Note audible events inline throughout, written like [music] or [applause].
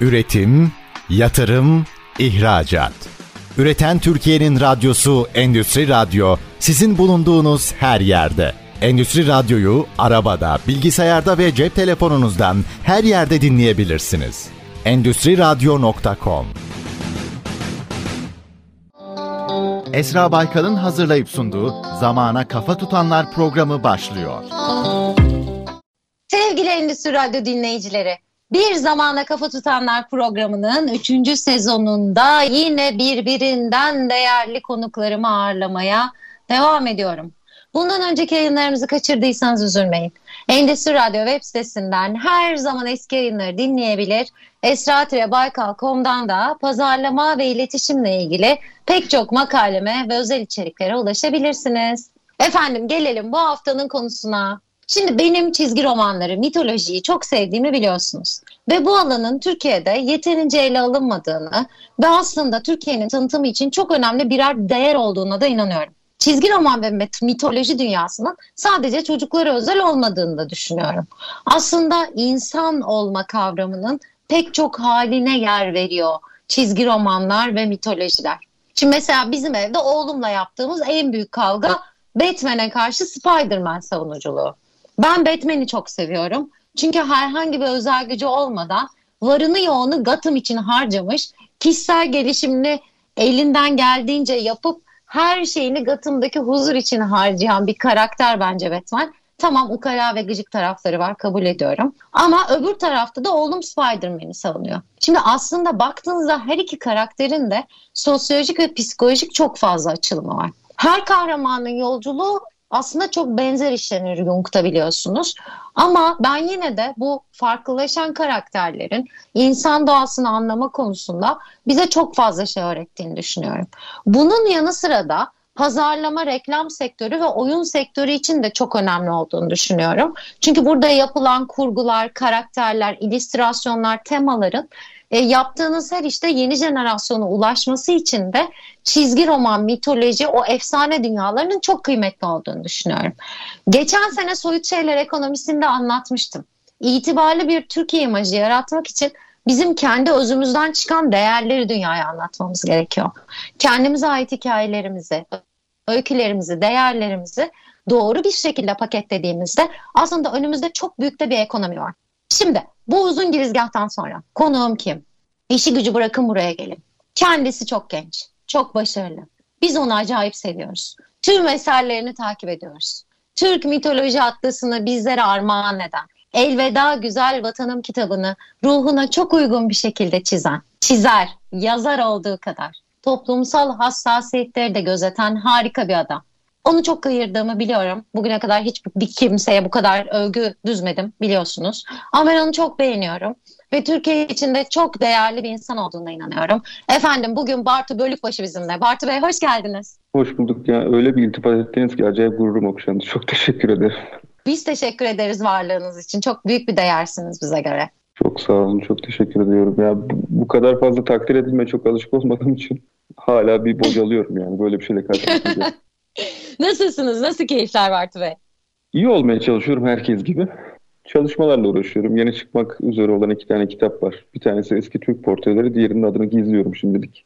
Üretim, yatırım, ihracat. Üreten Türkiye'nin radyosu Endüstri Radyo sizin bulunduğunuz her yerde. Endüstri Radyo'yu arabada, bilgisayarda ve cep telefonunuzdan her yerde dinleyebilirsiniz. Endüstri Radyo.com Esra Baykal'ın hazırlayıp sunduğu Zamana Kafa Tutanlar programı başlıyor. Sevgili Endüstri Radyo dinleyicileri, bir Zamana Kafa Tutanlar programının 3. sezonunda yine birbirinden değerli konuklarımı ağırlamaya devam ediyorum. Bundan önceki yayınlarımızı kaçırdıysanız üzülmeyin. Endüstri Radyo web sitesinden her zaman eski yayınları dinleyebilir. Esra-Baykal.com'dan da pazarlama ve iletişimle ilgili pek çok makaleme ve özel içeriklere ulaşabilirsiniz. Efendim gelelim bu haftanın konusuna. Şimdi benim çizgi romanları, mitolojiyi çok sevdiğimi biliyorsunuz. Ve bu alanın Türkiye'de yeterince ele alınmadığını ve aslında Türkiye'nin tanıtımı için çok önemli birer değer olduğuna da inanıyorum. Çizgi roman ve mitoloji dünyasının sadece çocuklara özel olmadığını da düşünüyorum. Aslında insan olma kavramının pek çok haline yer veriyor çizgi romanlar ve mitolojiler. Şimdi mesela bizim evde oğlumla yaptığımız en büyük kavga Batman'e karşı Spider-Man savunuculuğu. Ben Batman'i çok seviyorum. Çünkü herhangi bir özel gücü olmadan varını yoğunu Gotham için harcamış, kişisel gelişimini elinden geldiğince yapıp her şeyini Gotham'daki huzur için harcayan bir karakter bence Batman. Tamam ukala ve gıcık tarafları var kabul ediyorum. Ama öbür tarafta da oğlum Spider-Man'i savunuyor. Şimdi aslında baktığınızda her iki karakterin de sosyolojik ve psikolojik çok fazla açılımı var. Her kahramanın yolculuğu aslında çok benzer işlenir Jung'da biliyorsunuz. Ama ben yine de bu farklılaşan karakterlerin insan doğasını anlama konusunda bize çok fazla şey öğrettiğini düşünüyorum. Bunun yanı sıra da pazarlama, reklam sektörü ve oyun sektörü için de çok önemli olduğunu düşünüyorum. Çünkü burada yapılan kurgular, karakterler, illüstrasyonlar, temaların e, yaptığınız her işte yeni jenerasyona ulaşması için de çizgi roman, mitoloji, o efsane dünyalarının çok kıymetli olduğunu düşünüyorum. Geçen sene Soyut Şeyler Ekonomisi'nde anlatmıştım. İtibarlı bir Türkiye imajı yaratmak için bizim kendi özümüzden çıkan değerleri dünyaya anlatmamız gerekiyor. Kendimize ait hikayelerimizi, öykülerimizi, değerlerimizi doğru bir şekilde paketlediğimizde aslında önümüzde çok büyük de bir ekonomi var. Şimdi bu uzun girizgahtan sonra konuğum kim? İşi gücü bırakın buraya gelin. Kendisi çok genç, çok başarılı. Biz onu acayip seviyoruz. Tüm eserlerini takip ediyoruz. Türk mitoloji atlasını bizlere armağan eden, Elveda Güzel Vatanım kitabını ruhuna çok uygun bir şekilde çizen, çizer, yazar olduğu kadar toplumsal hassasiyetleri de gözeten harika bir adam. Onu çok ayırdığımı biliyorum. Bugüne kadar hiçbir kimseye bu kadar övgü düzmedim biliyorsunuz. Ama ben onu çok beğeniyorum. Ve Türkiye içinde çok değerli bir insan olduğuna inanıyorum. Efendim bugün Bartu Bölükbaşı bizimle. Bartu Bey hoş geldiniz. Hoş bulduk. Ya öyle bir iltifat ettiniz ki acayip gururum okşandı. Çok teşekkür ederim. Biz teşekkür ederiz varlığınız için. Çok büyük bir değersiniz bize göre. Çok sağ olun. Çok teşekkür ediyorum. Ya bu, kadar fazla takdir edilmeye çok alışık olmadığım için hala bir bocalıyorum yani. Böyle bir şeyle karşılaşacağım. [laughs] Nasılsınız? Nasıl keyifler Bartu Bey? İyi olmaya çalışıyorum herkes gibi. Çalışmalarla uğraşıyorum. Yeni çıkmak üzere olan iki tane kitap var. Bir tanesi eski Türk portreleri, diğerinin adını gizliyorum şimdilik.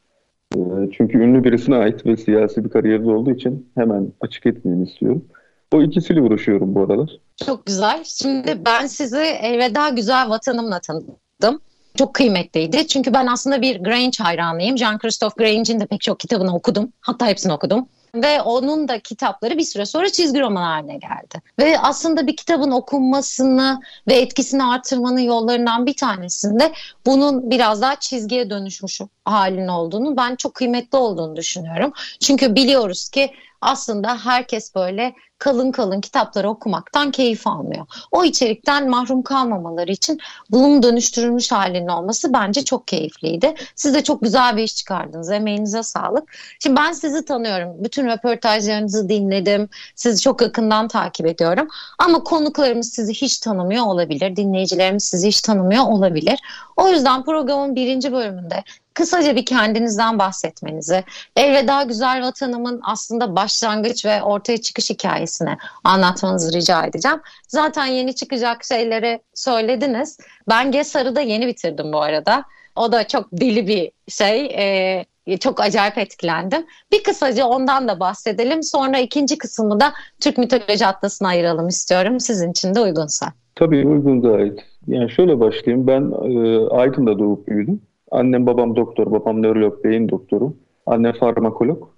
Ee, çünkü ünlü birisine ait ve siyasi bir kariyerde olduğu için hemen açık etmeyeyim istiyorum. O ikisiyle uğraşıyorum bu aralar. Çok güzel. Şimdi ben sizi Elveda Güzel Vatanımla tanıdım. Çok kıymetliydi. Çünkü ben aslında bir Grange hayranıyım. Jean-Christophe Grange'in de pek çok kitabını okudum. Hatta hepsini okudum. Ve onun da kitapları bir süre sonra çizgi roman haline geldi. Ve aslında bir kitabın okunmasını ve etkisini artırmanın yollarından bir tanesinde bunun biraz daha çizgiye dönüşmüş halin olduğunu ben çok kıymetli olduğunu düşünüyorum. Çünkü biliyoruz ki aslında herkes böyle kalın kalın kitapları okumaktan keyif almıyor. O içerikten mahrum kalmamaları için bunun dönüştürülmüş halinin olması bence çok keyifliydi. Siz de çok güzel bir iş çıkardınız. Emeğinize sağlık. Şimdi ben sizi tanıyorum. Bütün röportajlarınızı dinledim. Sizi çok yakından takip ediyorum. Ama konuklarımız sizi hiç tanımıyor olabilir. Dinleyicilerimiz sizi hiç tanımıyor olabilir. O yüzden programın birinci bölümünde kısaca bir kendinizden bahsetmenizi, Elveda Güzel Vatanımın aslında başlangıç ve ortaya çıkış hikayesini anlatmanızı rica edeceğim. Zaten yeni çıkacak şeyleri söylediniz. Ben Gesar'ı da yeni bitirdim bu arada. O da çok deli bir şey. E, çok acayip etkilendim. Bir kısaca ondan da bahsedelim. Sonra ikinci kısmı da Türk mitoloji atlasına ayıralım istiyorum. Sizin için de uygunsa. Tabii uygun gayet. Yani şöyle başlayayım. Ben e, Aydın'da doğup büyüdüm. Annem babam doktor, babam nörolog, beyin doktoru. Annem farmakolog.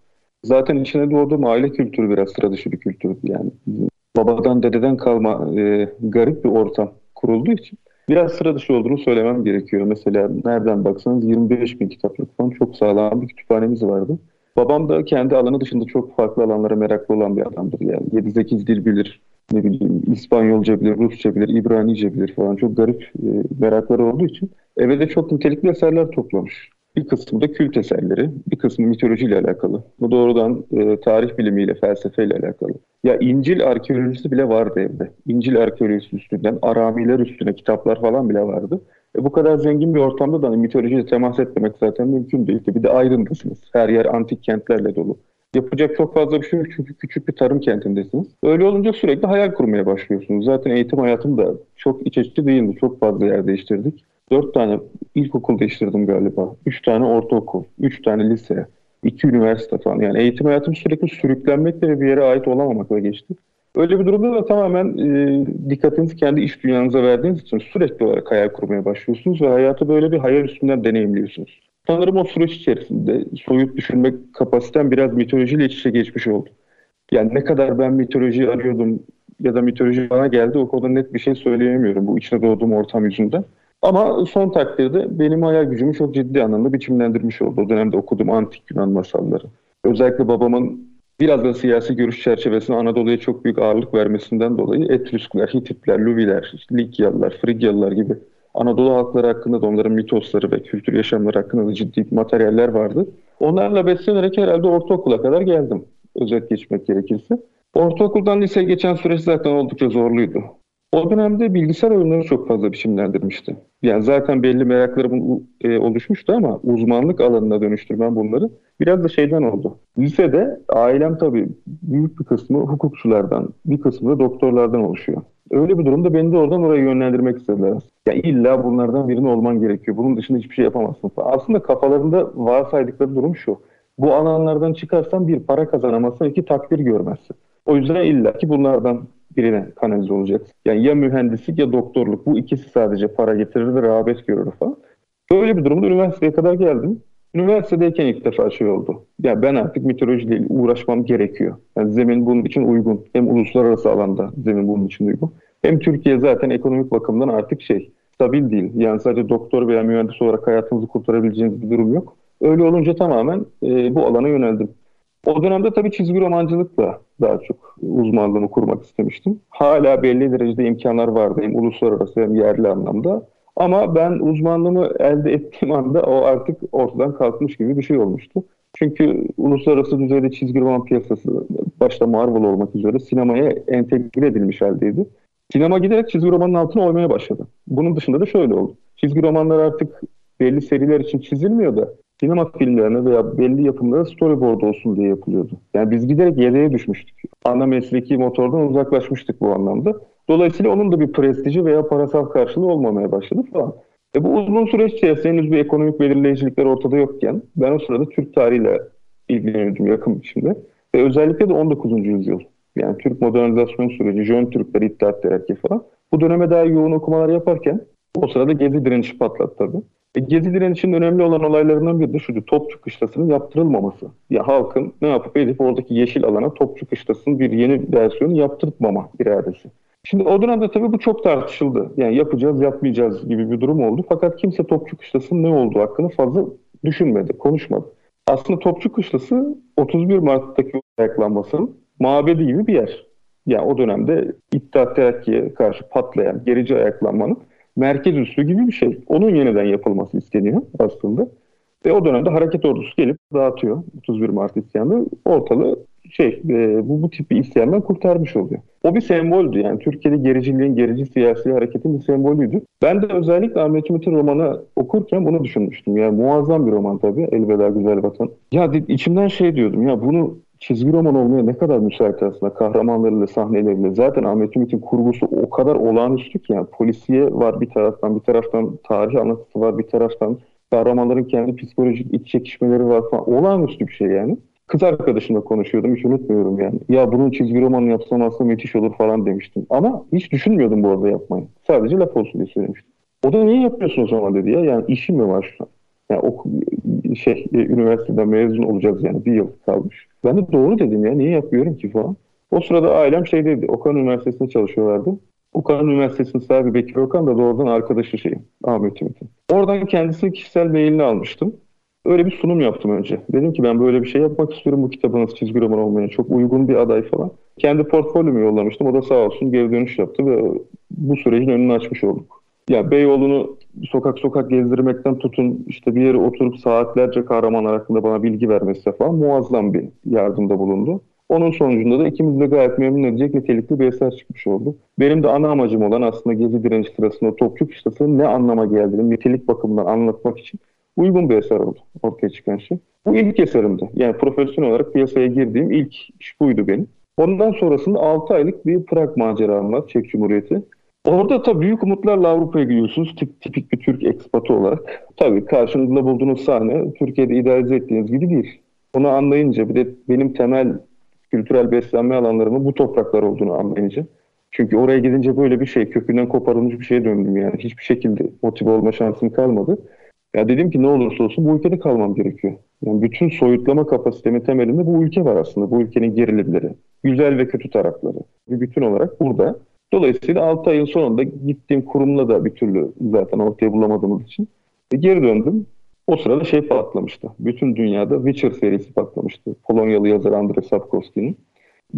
Zaten içine doğduğum aile kültürü biraz sıra dışı bir kültürdü yani. Babadan dededen kalma e, garip bir ortam kurulduğu için biraz sıra dışı olduğunu söylemem gerekiyor. Mesela nereden baksanız 25 bin kitaplık falan çok sağlam bir kütüphanemiz vardı. Babam da kendi alanı dışında çok farklı alanlara meraklı olan bir adamdır. Yani 7-8 dil bilir, ne bileyim İspanyolca bilir, Rusça bilir, İbranice bilir falan. Çok garip e, merakları olduğu için eve de çok nitelikli eserler toplamış. Bir kısmı da kült eserleri, bir kısmı mitolojiyle alakalı. Bu doğrudan e, tarih bilimiyle, felsefeyle alakalı. Ya İncil arkeolojisi bile vardı evde. İncil arkeolojisi üstünden, Aramiler üstüne kitaplar falan bile vardı. E, bu kadar zengin bir ortamda da hani mitolojiyle temas etmemek zaten mümkün değil. Bir de ayrındasınız. Her yer antik kentlerle dolu. Yapacak çok fazla bir şey yok çünkü küçük bir tarım kentindesiniz. Öyle olunca sürekli hayal kurmaya başlıyorsunuz. Zaten eğitim hayatım da çok iç açıcı değildi. Çok fazla yer değiştirdik. Dört tane ilkokul değiştirdim galiba. Üç tane ortaokul, üç tane lise, iki üniversite falan. Yani eğitim hayatım sürekli sürüklenmekle ve bir yere ait olamamakla geçti. Öyle bir durumda da tamamen e, dikkatinizi kendi iş dünyanıza verdiğiniz için sürekli olarak hayal kurmaya başlıyorsunuz ve hayatı böyle bir hayal üstünden deneyimliyorsunuz. Sanırım o süreç içerisinde soyut düşünmek kapasitem biraz mitolojiyle iç içe geçmiş oldu. Yani ne kadar ben mitoloji arıyordum ya da mitoloji bana geldi o konuda net bir şey söyleyemiyorum bu içine doğduğum ortam yüzünden. Ama son takdirde benim hayal gücümü çok ciddi anlamda biçimlendirmiş oldu. O dönemde okuduğum antik Yunan masalları. Özellikle babamın biraz da siyasi görüş çerçevesinde Anadolu'ya çok büyük ağırlık vermesinden dolayı Etrüskler, Hititler, Luviler, Likyalılar, Frigyalılar gibi Anadolu halkları hakkında da onların mitosları ve kültür yaşamları hakkında da ciddi materyaller vardı. Onlarla beslenerek herhalde ortaokula kadar geldim. Özet geçmek gerekirse. Ortaokuldan liseye geçen süreç zaten oldukça zorluydu. O dönemde bilgisayar oyunları çok fazla biçimlendirmişti. Yani zaten belli meraklarım e, oluşmuştu ama uzmanlık alanına dönüştürmem bunları biraz da şeyden oldu. Lisede ailem tabii büyük bir kısmı hukukçulardan, bir kısmı da doktorlardan oluşuyor. Öyle bir durumda beni de oradan oraya yönlendirmek istediler. Ya illa bunlardan birini olman gerekiyor. Bunun dışında hiçbir şey yapamazsın. Aslında kafalarında varsaydıkları durum şu. Bu alanlardan çıkarsan bir para kazanamazsın, iki takdir görmezsin. O yüzden illa ki bunlardan birine kanalize olacaksın. Yani ya mühendislik ya doktorluk. Bu ikisi sadece para getirir ve rağbet görür falan. Böyle bir durumda üniversiteye kadar geldim. Üniversitedeyken ilk defa şey oldu. Ya ben artık mitolojiyle uğraşmam gerekiyor. Yani zemin bunun için uygun. Hem uluslararası alanda zemin bunun için uygun. Hem Türkiye zaten ekonomik bakımdan artık şey stabil değil. Yani sadece doktor veya mühendis olarak hayatınızı kurtarabileceğiniz bir durum yok. Öyle olunca tamamen e, bu alana yöneldim. O dönemde tabii çizgi romancılıkla daha çok uzmanlığımı kurmak istemiştim. Hala belli derecede imkanlar vardı hem uluslararası hem yerli anlamda. Ama ben uzmanlığımı elde ettiğim anda o artık ortadan kalkmış gibi bir şey olmuştu. Çünkü uluslararası düzeyde çizgi roman piyasası başta Marvel olmak üzere sinemaya entegre edilmiş haldeydi. Sinema giderek çizgi romanın altına oymaya başladı. Bunun dışında da şöyle oldu. Çizgi romanlar artık belli seriler için çizilmiyor da sinema filmlerine veya belli yapımlara storyboard olsun diye yapılıyordu. Yani biz giderek yedeğe düşmüştük. Ana mesleki motordan uzaklaşmıştık bu anlamda. Dolayısıyla onun da bir prestiji veya parasal karşılığı olmamaya başladı falan. E bu uzun süreç içerisinde henüz bir ekonomik belirleyicilikler ortada yokken ben o sırada Türk tarihiyle ilgileniyordum yakın biçimde. Ve özellikle de 19. yüzyıl. Yani Türk modernizasyon süreci, Jön Türkler, İttihat Terakki falan. Bu döneme daha yoğun okumalar yaparken o sırada Gezi direnişi patladı tabii. E, Gezi direnişinin önemli olan olaylarından biri de şuydu. Topçu kışlasının yaptırılmaması. Ya halkın ne yapıp edip oradaki yeşil alana topçu kışlasının bir yeni versiyonu yaptırtmama iradesi. Şimdi o dönemde tabii bu çok tartışıldı. Yani yapacağız, yapmayacağız gibi bir durum oldu. Fakat kimse Topçu Kışlası'nın ne olduğu hakkında fazla düşünmedi, konuşmadı. Aslında Topçu Kışlası 31 Mart'taki ayaklanmasının mabedi gibi bir yer. Yani o dönemde İttihat Terakki'ye karşı patlayan gerici ayaklanmanın merkez üssü gibi bir şey. Onun yeniden yapılması isteniyor aslında. Ve o dönemde hareket ordusu gelip dağıtıyor 31 Mart isyanı. Ortalığı şey e, bu bu tip bir isyandan kurtarmış oluyor. O bir semboldü yani Türkiye'de gericiliğin, gerici siyasi hareketin bir sembolüydü. Ben de özellikle Ahmet Ümit'in romanı okurken bunu düşünmüştüm. Yani muazzam bir roman tabii Elveda Güzel Vatan. Ya içimden şey diyordum ya bunu çizgi roman olmaya ne kadar müsait aslında kahramanlarıyla sahneleriyle. Zaten Ahmet Ümit'in kurgusu o kadar olağanüstü ki yani polisiye var bir taraftan bir taraftan tarih anlatısı var bir taraftan Kahramanların kendi psikolojik iç çekişmeleri var falan. Olağanüstü bir şey yani. Kız arkadaşımla konuşuyordum hiç unutmuyorum yani. Ya bunun çizgi romanı yapsam aslında müthiş olur falan demiştim. Ama hiç düşünmüyordum bu arada yapmayı. Sadece laf olsun diye söylemiştim. O da niye yapıyorsun o zaman dedi ya. Yani işim mi var şu an? Yani oku, şey, e, üniversiteden mezun olacağız yani bir yıl kalmış. Ben de doğru dedim ya niye yapıyorum ki falan. O sırada ailem şeydeydi Okan Üniversitesi'nde çalışıyorlardı. Okan Üniversitesi'nin sahibi Bekir Okan da doğrudan arkadaşı şeyim Ahmet Ümit'in. Oradan kendisinin kişisel mailini almıştım. Öyle bir sunum yaptım önce. Dedim ki ben böyle bir şey yapmak istiyorum bu kitabın çizgi roman olmaya çok uygun bir aday falan. Kendi portfolyomu yollamıştım. O da sağ olsun geri dönüş yaptı ve bu sürecin önünü açmış olduk. Ya Beyoğlu'nu sokak sokak gezdirmekten tutun işte bir yere oturup saatlerce kahramanlar hakkında bana bilgi vermesi falan muazzam bir yardımda bulundu. Onun sonucunda da ikimiz de gayet memnun edecek nitelikli bir eser çıkmış oldu. Benim de ana amacım olan aslında Gezi direnci sırasında Topçu Kışlası'nın ne anlama geldiğini nitelik bakımından anlatmak için uygun bir eser oldu ortaya çıkan şey. Bu ilk eserimdi. Yani profesyonel olarak piyasaya girdiğim ilk iş buydu benim. Ondan sonrasında 6 aylık bir Prag maceram Çek Cumhuriyeti. Orada tabii büyük umutlarla Avrupa'ya gidiyorsunuz tip, tipik bir Türk ekspatı olarak. Tabii karşınızda bulduğunuz sahne Türkiye'de idealize ettiğiniz gibi değil. Onu anlayınca bir de benim temel kültürel beslenme alanlarımın bu topraklar olduğunu anlayınca. Çünkü oraya gidince böyle bir şey kökünden koparılmış bir şeye döndüm yani. Hiçbir şekilde motive olma şansım kalmadı. Ya dedim ki ne olursa olsun bu ülkede kalmam gerekiyor. Yani bütün soyutlama kapasitemin temelinde bu ülke var aslında. Bu ülkenin gerilimleri, güzel ve kötü tarafları. Bir bütün olarak burada. Dolayısıyla 6 ayın sonunda gittiğim kurumla da bir türlü zaten ortaya bulamadığımız için e, geri döndüm. O sırada şey patlamıştı. Bütün dünyada Witcher serisi patlamıştı. Polonyalı yazar Andrzej Sapkowski'nin.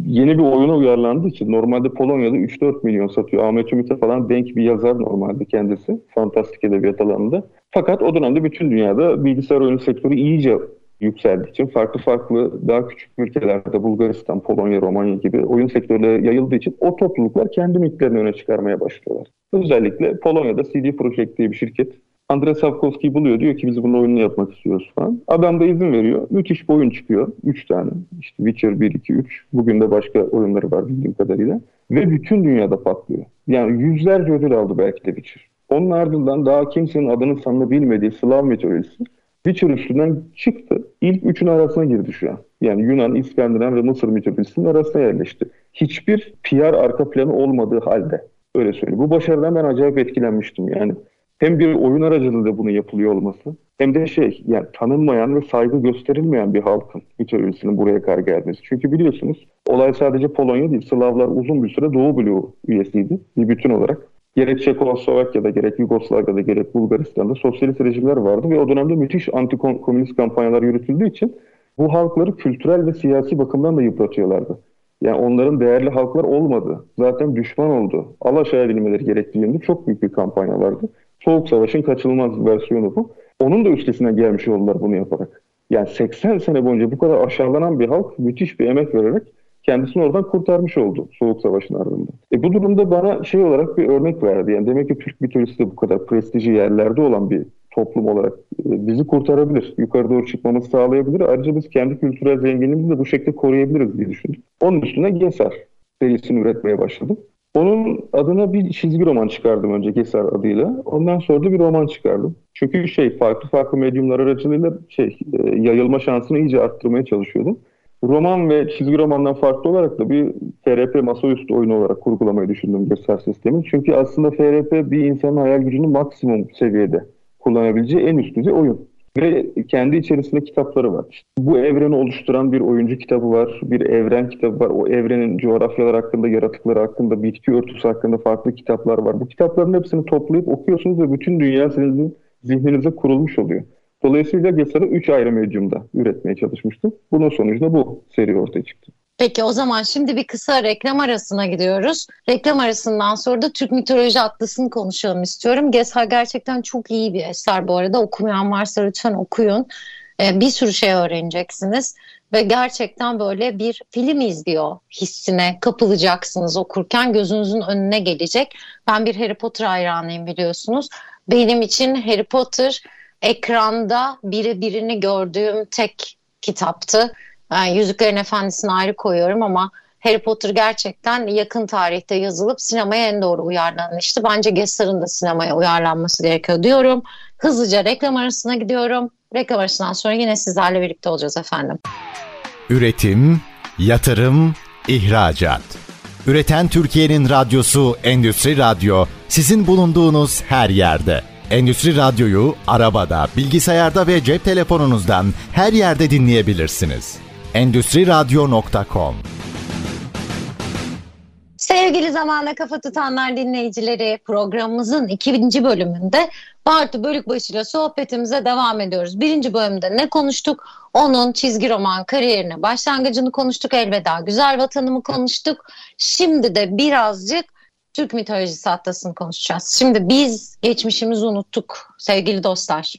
Yeni bir oyuna uyarlandığı için normalde Polonya'da 3-4 milyon satıyor. Ahmet Ümit'e falan denk bir yazar normalde kendisi. Fantastik edebiyat alanında. Fakat o dönemde bütün dünyada bilgisayar oyunu sektörü iyice yükseldiği için farklı farklı daha küçük ülkelerde Bulgaristan, Polonya, Romanya gibi oyun sektörleri yayıldığı için o topluluklar kendi mitlerini öne çıkarmaya başlıyorlar. Özellikle Polonya'da CD Projekt diye bir şirket Andrei Sapkowski'yi buluyor. Diyor ki biz bunun oyununu yapmak istiyoruz falan. Adam da izin veriyor. Müthiş bir oyun çıkıyor. 3 tane. İşte Witcher 1, 2, 3. Bugün de başka oyunları var bildiğim kadarıyla. Ve bütün dünyada patlıyor. Yani yüzlerce ödül aldı belki de Witcher. Onun ardından daha kimsenin adını sanını bilmediği Slav mitolojisi Witcher üstünden çıktı. İlk üçün arasına girdi şu an. Yani Yunan, İskandinav ve Mısır mitolojisinin arasına yerleşti. Hiçbir PR arka planı olmadığı halde. Öyle söyleyeyim. Bu başarıdan ben acayip etkilenmiştim. Yani hem bir oyun aracılığıyla bunu yapılıyor olması hem de şey yani tanınmayan ve saygı gösterilmeyen bir halkın mitolojisinin buraya kadar gelmesi. Çünkü biliyorsunuz olay sadece Polonya değil Slavlar uzun bir süre Doğu bloğu üyesiydi bir bütün olarak. Gerek Çekoslovakya'da gerek Yugoslavya'da gerek Bulgaristan'da sosyalist rejimler vardı ve o dönemde müthiş anti-komünist kampanyalar yürütüldüğü için bu halkları kültürel ve siyasi bakımdan da yıpratıyorlardı. Yani onların değerli halklar olmadı. Zaten düşman oldu. Alaşağı edilmeleri gerektiğinde çok büyük bir kampanya vardı. Soğuk Savaş'ın kaçınılmaz versiyonu bu. Onun da üstesinden gelmiş oldular bunu yaparak. Yani 80 sene boyunca bu kadar aşağılanan bir halk müthiş bir emek vererek kendisini oradan kurtarmış oldu Soğuk Savaş'ın ardından. E bu durumda bana şey olarak bir örnek verdi. Yani demek ki Türk mitolojisi de bu kadar prestijli yerlerde olan bir toplum olarak e, bizi kurtarabilir. Yukarı doğru çıkmamızı sağlayabilir. Ayrıca biz kendi kültürel zenginliğimizi de bu şekilde koruyabiliriz diye düşündüm. Onun üstüne Gesar serisini üretmeye başladım. Onun adına bir çizgi roman çıkardım önce Gesar adıyla. Ondan sonra da bir roman çıkardım. Çünkü şey farklı farklı medyumlar aracılığıyla şey e, yayılma şansını iyice arttırmaya çalışıyordum. Roman ve çizgi romandan farklı olarak da bir FRP masaüstü oyunu olarak kurgulamayı düşündüm Gesar sistemi. Çünkü aslında FRP bir insanın hayal gücünü maksimum seviyede kullanabileceği en üst düzey oyun. Ve kendi içerisinde kitapları var. İşte bu evreni oluşturan bir oyuncu kitabı var, bir evren kitabı var. O evrenin coğrafyalar hakkında, yaratıkları hakkında, bitki örtüsü hakkında farklı kitaplar var. Bu kitapların hepsini toplayıp okuyorsunuz ve bütün dünya sizin zihninize kurulmuş oluyor. Dolayısıyla Gesar'ı 3 ayrı medyumda üretmeye çalışmıştım. Bunun sonucunda bu seri ortaya çıktı. Peki o zaman şimdi bir kısa reklam arasına gidiyoruz. Reklam arasından sonra da Türk Mitoloji Atlısı'nı konuşalım istiyorum. Gesar gerçekten çok iyi bir eser bu arada. Okumayan varsa lütfen okuyun. Ee, bir sürü şey öğreneceksiniz. Ve gerçekten böyle bir film izliyor hissine kapılacaksınız okurken gözünüzün önüne gelecek. Ben bir Harry Potter hayranıyım biliyorsunuz. Benim için Harry Potter ekranda biri birini gördüğüm tek kitaptı. Yani Yüzüklerin Efendisi'ni ayrı koyuyorum ama Harry Potter gerçekten yakın tarihte yazılıp sinemaya en doğru uyarlanmıştı. Bence Gesser'ın da sinemaya uyarlanması gerekiyor diyorum. Hızlıca reklam arasına gidiyorum. Reklam arasından sonra yine sizlerle birlikte olacağız efendim. Üretim, yatırım, ihracat. Üreten Türkiye'nin radyosu Endüstri Radyo sizin bulunduğunuz her yerde. Endüstri Radyo'yu arabada, bilgisayarda ve cep telefonunuzdan her yerde dinleyebilirsiniz. Endüstri Radyo.com Sevgili Zamana Kafa Tutanlar dinleyicileri programımızın ikinci bölümünde Bartu Bölükbaşı ile sohbetimize devam ediyoruz. Birinci bölümde ne konuştuk? Onun çizgi roman kariyerine başlangıcını konuştuk. Elveda Güzel Vatanımı konuştuk. Şimdi de birazcık Türk mitolojisi atlasını konuşacağız. Şimdi biz geçmişimizi unuttuk sevgili dostlar.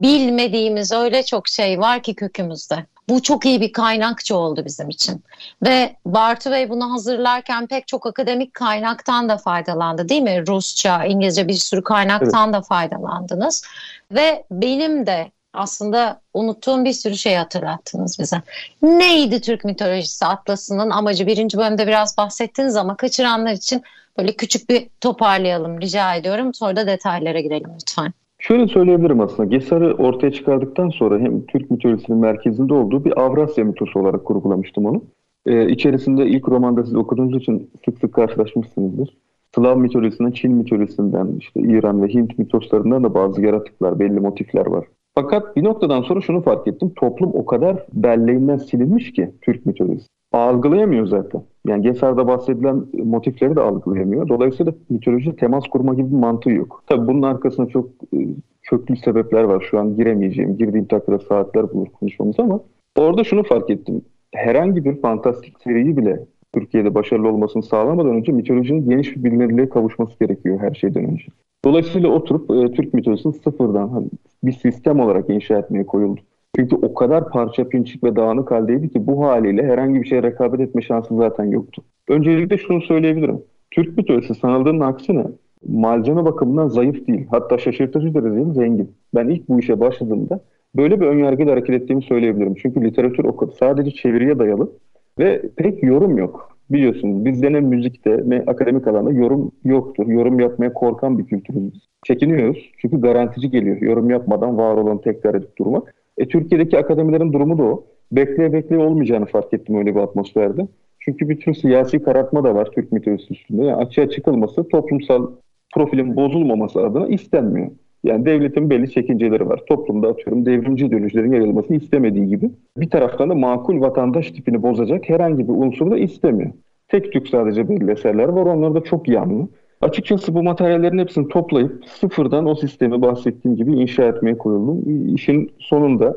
Bilmediğimiz öyle çok şey var ki kökümüzde. Bu çok iyi bir kaynakçı oldu bizim için. Ve Bartu Bey bunu hazırlarken pek çok akademik kaynaktan da faydalandı değil mi? Rusça, İngilizce bir sürü kaynaktan evet. da faydalandınız. Ve benim de aslında unuttuğum bir sürü şey hatırlattınız bize. Neydi Türk mitolojisi atlasının amacı? Birinci bölümde biraz bahsettiniz ama kaçıranlar için böyle küçük bir toparlayalım rica ediyorum. Sonra da detaylara girelim lütfen. Şöyle söyleyebilirim aslında. Gesar'ı ortaya çıkardıktan sonra hem Türk mitolojisinin merkezinde olduğu bir Avrasya mitosu olarak kurgulamıştım onu. Ee, içerisinde ilk romanda siz okuduğunuz için sık sık karşılaşmışsınızdır. Slav mitolojisinden, Çin mitolojisinden, işte İran ve Hint mitoslarından da bazı yaratıklar, belli motifler var. Fakat bir noktadan sonra şunu fark ettim. Toplum o kadar belleğinden silinmiş ki Türk mitolojisi. Algılayamıyor zaten. Yani Gesar'da bahsedilen motifleri de algılayamıyor. Dolayısıyla mitoloji temas kurma gibi bir mantığı yok. Tabii bunun arkasında çok e, köklü sebepler var. Şu an giremeyeceğim. Girdiğim takdirde saatler bulur konuşmamız ama orada şunu fark ettim. Herhangi bir fantastik seriyi bile Türkiye'de başarılı olmasını sağlamadan önce mitolojinin geniş bir bilinirliğe kavuşması gerekiyor her şeyden önce. Dolayısıyla oturup e, Türk mitolojisini sıfırdan hani bir sistem olarak inşa etmeye koyuldu. Çünkü o kadar parça pinçik ve dağınık haldeydi ki bu haliyle herhangi bir şeye rekabet etme şansı zaten yoktu. Öncelikle şunu söyleyebilirim. Türk mitolojisi sanıldığının aksine malzeme bakımından zayıf değil. Hatta şaşırtıcı derecede zengin. Ben ilk bu işe başladığımda böyle bir önyargıyla hareket ettiğimi söyleyebilirim. Çünkü literatür o sadece çeviriye dayalı ve pek yorum yok. Biliyorsunuz bizde ne müzikte ne akademik alanda yorum yoktur. Yorum yapmaya korkan bir kültürüz. Çekiniyoruz çünkü garantici geliyor. Yorum yapmadan var olan tekrar edip durmak. E, Türkiye'deki akademilerin durumu da o. Bekleye bekleye olmayacağını fark ettim öyle bir atmosferde. Çünkü bir tür siyasi karartma da var Türk mitolojisi üstünde. Yani açığa çıkılması, toplumsal profilin bozulmaması adına istenmiyor. Yani devletin belli çekinceleri var. Toplumda atıyorum devrimci ideolojilerin yayılmasını istemediği gibi. Bir taraftan da makul vatandaş tipini bozacak herhangi bir unsur da istemiyor. Tek tük sadece belli eserler var. Onlar da çok yanlı. Açıkçası bu materyallerin hepsini toplayıp sıfırdan o sistemi bahsettiğim gibi inşa etmeye koyuldum. İşin sonunda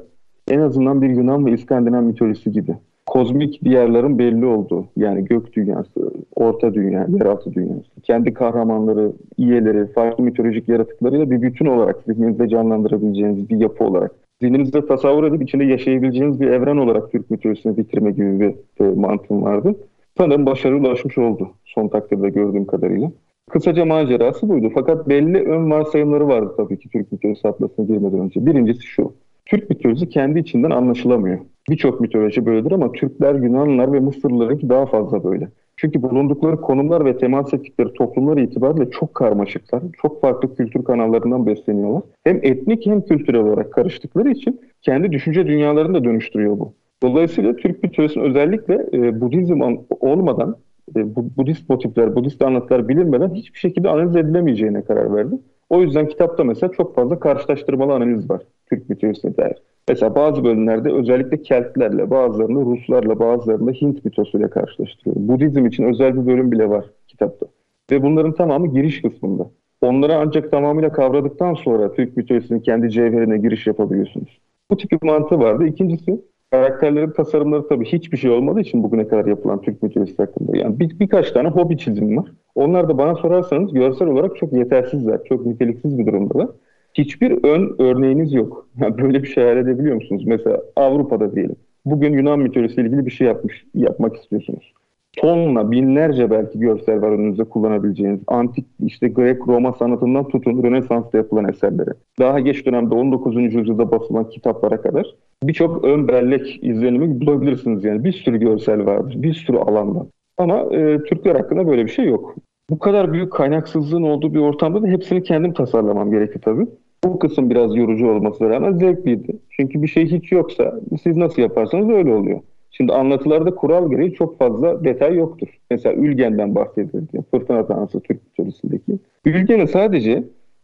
en azından bir Yunan ve İskandinav mitolojisi gibi kozmik diyarların belli olduğu yani gök dünyası, orta dünya, yeraltı dünyası, kendi kahramanları, iyeleri, farklı mitolojik yaratıklarıyla bir bütün olarak zihninizde canlandırabileceğiniz bir yapı olarak zihninizde tasavvur edip içinde yaşayabileceğiniz bir evren olarak Türk mitolojisini bitirme gibi bir e, mantığım vardı. Sanırım başarılı ulaşmış oldu son takdirde gördüğüm kadarıyla. Kısaca macerası buydu. Fakat belli ön varsayımları vardı tabii ki Türk mitolojisi atlasına girmeden önce. Birincisi şu. Türk mitolojisi kendi içinden anlaşılamıyor. Birçok mitoloji böyledir ama Türkler, Yunanlılar ve Mısırlılarınki daha fazla böyle. Çünkü bulundukları konumlar ve temas ettikleri toplumlar itibariyle çok karmaşıklar. Çok farklı kültür kanallarından besleniyorlar. Hem etnik hem kültürel olarak karıştıkları için kendi düşünce dünyalarını da dönüştürüyor bu. Dolayısıyla Türk mitolojisinin özellikle e, Budizm olmadan e, Budist motifler, Budist anlatılar bilinmeden hiçbir şekilde analiz edilemeyeceğine karar verdi. O yüzden kitapta mesela çok fazla karşılaştırmalı analiz var Türk mitolojisine dair. Mesela bazı bölümlerde özellikle Keltlerle, bazılarını Ruslarla, bazılarını Hint mitosuyla karşılaştırıyor. Budizm için özel bir bölüm bile var kitapta. Ve bunların tamamı giriş kısmında. Onları ancak tamamıyla kavradıktan sonra Türk mitolojisinin kendi cevherine giriş yapabiliyorsunuz. Bu tip bir mantığı vardı. İkincisi Karakterlerin tasarımları tabii hiçbir şey olmadığı için bugüne kadar yapılan Türk mitolojisi hakkında. Yani bir, birkaç tane hobi çizim var. Onlar da bana sorarsanız görsel olarak çok yetersizler, çok niteliksiz bir durumdalar. Hiçbir ön örneğiniz yok. [laughs] Yani böyle bir şey hayal edebiliyor musunuz? Mesela Avrupa'da diyelim. Bugün Yunan mitolojisiyle ilgili bir şey yapmış, yapmak istiyorsunuz tonla, binlerce belki görsel var önünüzde kullanabileceğiniz. Antik işte Grek-Roma sanatından tutun Rönesans'ta yapılan eserlere. Daha geç dönemde 19. yüzyılda basılan kitaplara kadar birçok ön bellek izlenimi bulabilirsiniz yani. Bir sürü görsel vardır, bir sürü alanda. Ama e, Türkler hakkında böyle bir şey yok. Bu kadar büyük kaynaksızlığın olduğu bir ortamda da hepsini kendim tasarlamam gerekti tabii. Bu kısım biraz yorucu olmasına rağmen zevkliydi. Çünkü bir şey hiç yoksa siz nasıl yaparsanız öyle oluyor. Şimdi anlatılarda kural gereği çok fazla detay yoktur. Mesela Ülgen'den bahsedildi. Fırtına Tanrısı Türk mitolojisindeki. Ülgen'i sadece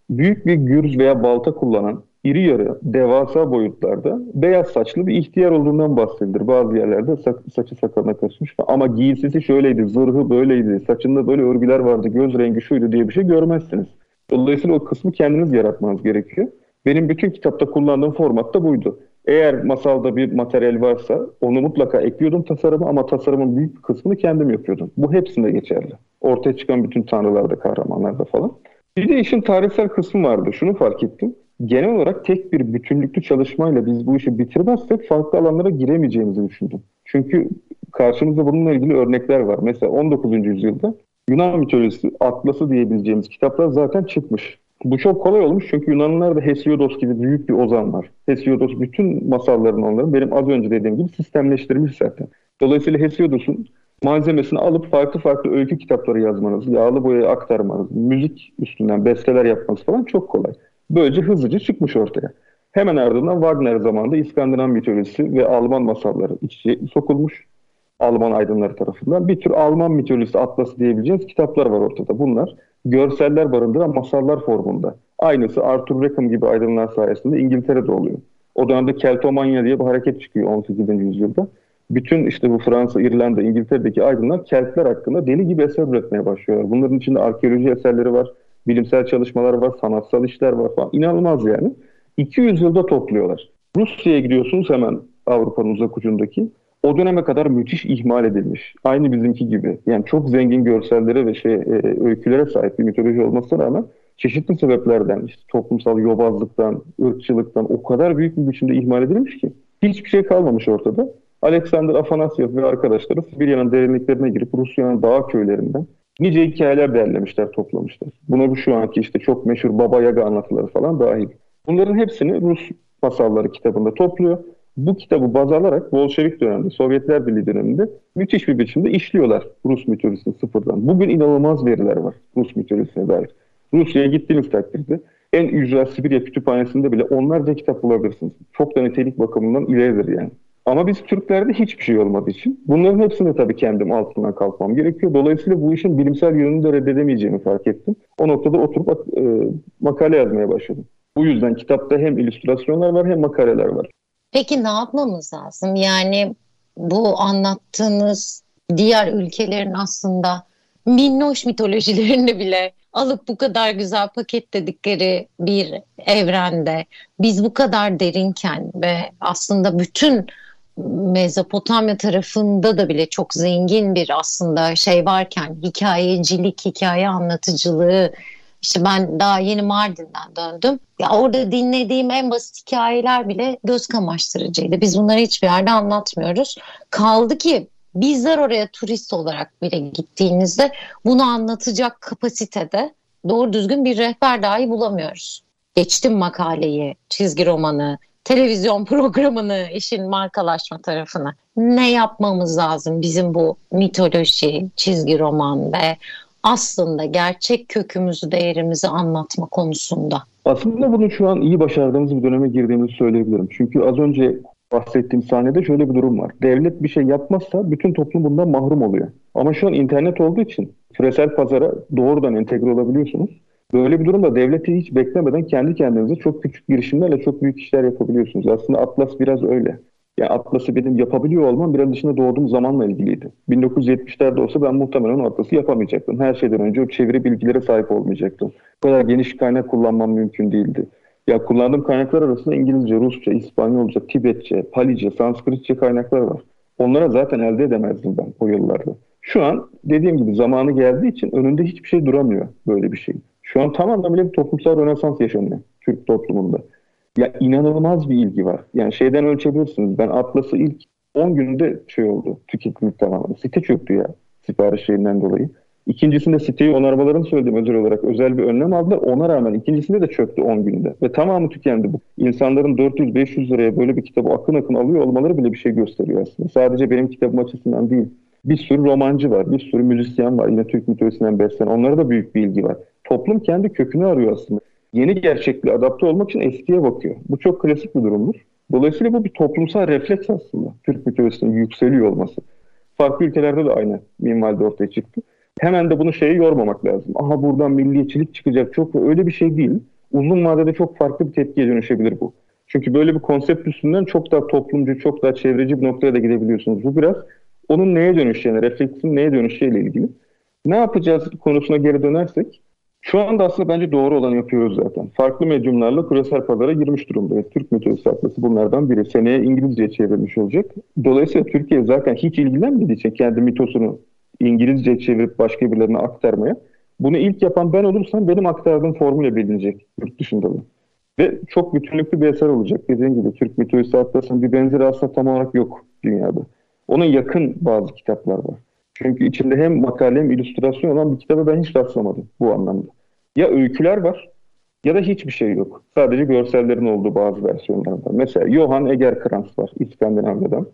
büyük bir gürz veya balta kullanan iri yarı, devasa boyutlarda beyaz saçlı bir ihtiyar olduğundan bahsedilir. Bazı yerlerde sa- saçı sakalına karışmış. Ama giysisi şöyleydi, zırhı böyleydi, saçında böyle örgüler vardı, göz rengi şuydu diye bir şey görmezsiniz. Dolayısıyla o kısmı kendiniz yaratmanız gerekiyor. Benim bütün kitapta kullandığım format da buydu. Eğer masalda bir materyal varsa onu mutlaka ekliyordum tasarıma ama tasarımın büyük bir kısmını kendim yapıyordum. Bu hepsinde geçerli. Ortaya çıkan bütün tanrılarda, kahramanlarda falan. Bir de işin tarihsel kısmı vardı. Şunu fark ettim. Genel olarak tek bir bütünlüklü çalışmayla biz bu işi bitirmezsek farklı alanlara giremeyeceğimizi düşündüm. Çünkü karşımızda bununla ilgili örnekler var. Mesela 19. yüzyılda Yunan mitolojisi atlası diyebileceğimiz kitaplar zaten çıkmış. Bu çok kolay olmuş çünkü Yunanlılarda Hesiodos gibi büyük bir ozan var. Hesiodos bütün masallarını onların benim az önce dediğim gibi sistemleştirmiş zaten. Dolayısıyla Hesiodos'un malzemesini alıp farklı farklı öykü kitapları yazmanız, yağlı boyaya aktarmanız, müzik üstünden besteler yapmanız falan çok kolay. Böylece hızlıca çıkmış ortaya. Hemen ardından Wagner zamanında İskandinav mitolojisi ve Alman masalları iç içe sokulmuş. Alman aydınları tarafından. Bir tür Alman mitolojisi atlası diyebileceğimiz kitaplar var ortada. Bunlar görseller barındıran masallar formunda. Aynısı Arthur Rackham gibi aydınlar sayesinde İngiltere'de oluyor. O dönemde Keltomanya diye bir hareket çıkıyor 18. yüzyılda. Bütün işte bu Fransa, İrlanda, İngiltere'deki aydınlar Keltler hakkında deli gibi eser üretmeye başlıyorlar. Bunların içinde arkeoloji eserleri var, bilimsel çalışmalar var, sanatsal işler var falan. İnanılmaz yani. 200 yılda topluyorlar. Rusya'ya gidiyorsunuz hemen Avrupa'nın uzak ucundaki. O döneme kadar müthiş ihmal edilmiş. Aynı bizimki gibi. Yani çok zengin görsellere ve şey e, öykülere sahip bir mitoloji olmasına rağmen çeşitli sebeplerden işte toplumsal yobazlıktan, ırkçılıktan o kadar büyük bir biçimde ihmal edilmiş ki hiçbir şey kalmamış ortada. Alexander Afanasyev ve arkadaşları Sibirya'nın derinliklerine girip Rusya'nın dağ köylerinden nice hikayeler derlemişler, toplamışlar. Buna bu şu anki işte çok meşhur Baba Yaga anlatıları falan dahil. Bunların hepsini Rus masalları kitabında topluyor. Bu kitabı baz alarak Bolşevik döneminde, Sovyetler Birliği döneminde müthiş bir biçimde işliyorlar Rus mitolojisini sıfırdan. Bugün inanılmaz veriler var Rus mitolojisine dair. Rusya'ya gittiğiniz takdirde en ücra Sibirya kütüphanesinde bile onlarca kitap bulabilirsiniz. Çok da nitelik bakımından ileridir yani. Ama biz Türklerde hiçbir şey olmadığı için bunların hepsini tabii kendim altından kalkmam gerekiyor. Dolayısıyla bu işin bilimsel yönünü de reddedemeyeceğimi fark ettim. O noktada oturup e, makale yazmaya başladım. Bu yüzden kitapta hem illüstrasyonlar var hem makaleler var. Peki ne yapmamız lazım? Yani bu anlattığınız diğer ülkelerin aslında minnoş mitolojilerini bile alıp bu kadar güzel paketledikleri bir evrende biz bu kadar derinken ve aslında bütün Mezopotamya tarafında da bile çok zengin bir aslında şey varken hikayecilik, hikaye anlatıcılığı işte ben daha yeni Mardin'den döndüm. Ya orada dinlediğim en basit hikayeler bile göz kamaştırıcıydı. Biz bunları hiçbir yerde anlatmıyoruz. Kaldı ki bizler oraya turist olarak bile gittiğimizde bunu anlatacak kapasitede doğru düzgün bir rehber dahi bulamıyoruz. Geçtim makaleyi, çizgi romanı, televizyon [laughs] programını, işin markalaşma tarafını. Ne yapmamız lazım bizim bu mitoloji, çizgi roman ve aslında gerçek kökümüzü, değerimizi anlatma konusunda? Aslında bunu şu an iyi başardığımız bir döneme girdiğimizi söyleyebilirim. Çünkü az önce bahsettiğim sahnede şöyle bir durum var. Devlet bir şey yapmazsa bütün toplum bundan mahrum oluyor. Ama şu an internet olduğu için küresel pazara doğrudan entegre olabiliyorsunuz. Böyle bir durumda devleti hiç beklemeden kendi kendinize çok küçük girişimlerle çok büyük işler yapabiliyorsunuz. Aslında Atlas biraz öyle. Yani Atlas'ı benim yapabiliyor olmam biraz dışında doğduğum zamanla ilgiliydi. 1970'lerde olsa ben muhtemelen o Atlas'ı yapamayacaktım. Her şeyden önce o çeviri bilgilere sahip olmayacaktım. Bu kadar geniş kaynak kullanmam mümkün değildi. Ya kullandığım kaynaklar arasında İngilizce, Rusça, İspanyolca, Tibetçe, Palice, Sanskritçe kaynaklar var. Onlara zaten elde edemezdim ben o yıllarda. Şu an dediğim gibi zamanı geldiği için önünde hiçbir şey duramıyor böyle bir şey. Şu an tam anlamıyla bir toplumsal rönesans yaşanıyor Türk toplumunda. Ya inanılmaz bir ilgi var. Yani şeyden ölçebilirsiniz. Ben Atlas'ı ilk 10 günde şey oldu. Tüketim tamamen. Site çöktü ya sipariş şeyinden dolayı. İkincisinde siteyi onarmalarını söyledim özel olarak. Özel bir önlem aldılar. Ona rağmen ikincisinde de çöktü 10 günde. Ve tamamı tükendi bu. İnsanların 400-500 liraya böyle bir kitabı akın akın alıyor olmaları bile bir şey gösteriyor aslında. Sadece benim kitabım açısından değil. Bir sürü romancı var, bir sürü müzisyen var. Yine Türk mitolojisinden beslenen. Onlara da büyük bir ilgi var. Toplum kendi kökünü arıyor aslında. Yeni gerçekliğe adapte olmak için eskiye bakıyor. Bu çok klasik bir durumdur. Dolayısıyla bu bir toplumsal refleks aslında. Türk mitolojisinin yükseliyor olması. Farklı ülkelerde de aynı minvalde ortaya çıktı. Hemen de bunu şeye yormamak lazım. Aha buradan milliyetçilik çıkacak. Çok öyle bir şey değil. Uzun vadede çok farklı bir tepkiye dönüşebilir bu. Çünkü böyle bir konsept üstünden çok daha toplumcu, çok daha çevreci bir noktaya da gidebiliyorsunuz. Bu biraz onun neye dönüşeceğine, refleksin neye dönüşeceğiyle ilgili. Ne yapacağız konusuna geri dönersek, şu anda aslında bence doğru olanı yapıyoruz zaten. Farklı medyumlarla küresel pazara girmiş durumdayız. Türk mitolojisi haftası bunlardan biri. Seneye İngilizceye çevrilmiş olacak. Dolayısıyla Türkiye zaten hiç ilgilenmediği için kendi mitosunu İngilizce çevirip başka birilerine aktarmaya. Bunu ilk yapan ben olursam benim aktardığım formüle bilinecek yurt dışında da. Ve çok bütünlüklü bir eser olacak. Dediğim gibi Türk mitolojisi haftasının bir benzeri aslında tam olarak yok dünyada. Ona yakın bazı kitaplar var. Çünkü içinde hem makale hem illüstrasyon olan bir kitaba ben hiç rastlamadım bu anlamda. Ya öyküler var ya da hiçbir şey yok. Sadece görsellerin olduğu bazı versiyonlar var. Mesela Johan Egerkrans var İskandinavya'dan.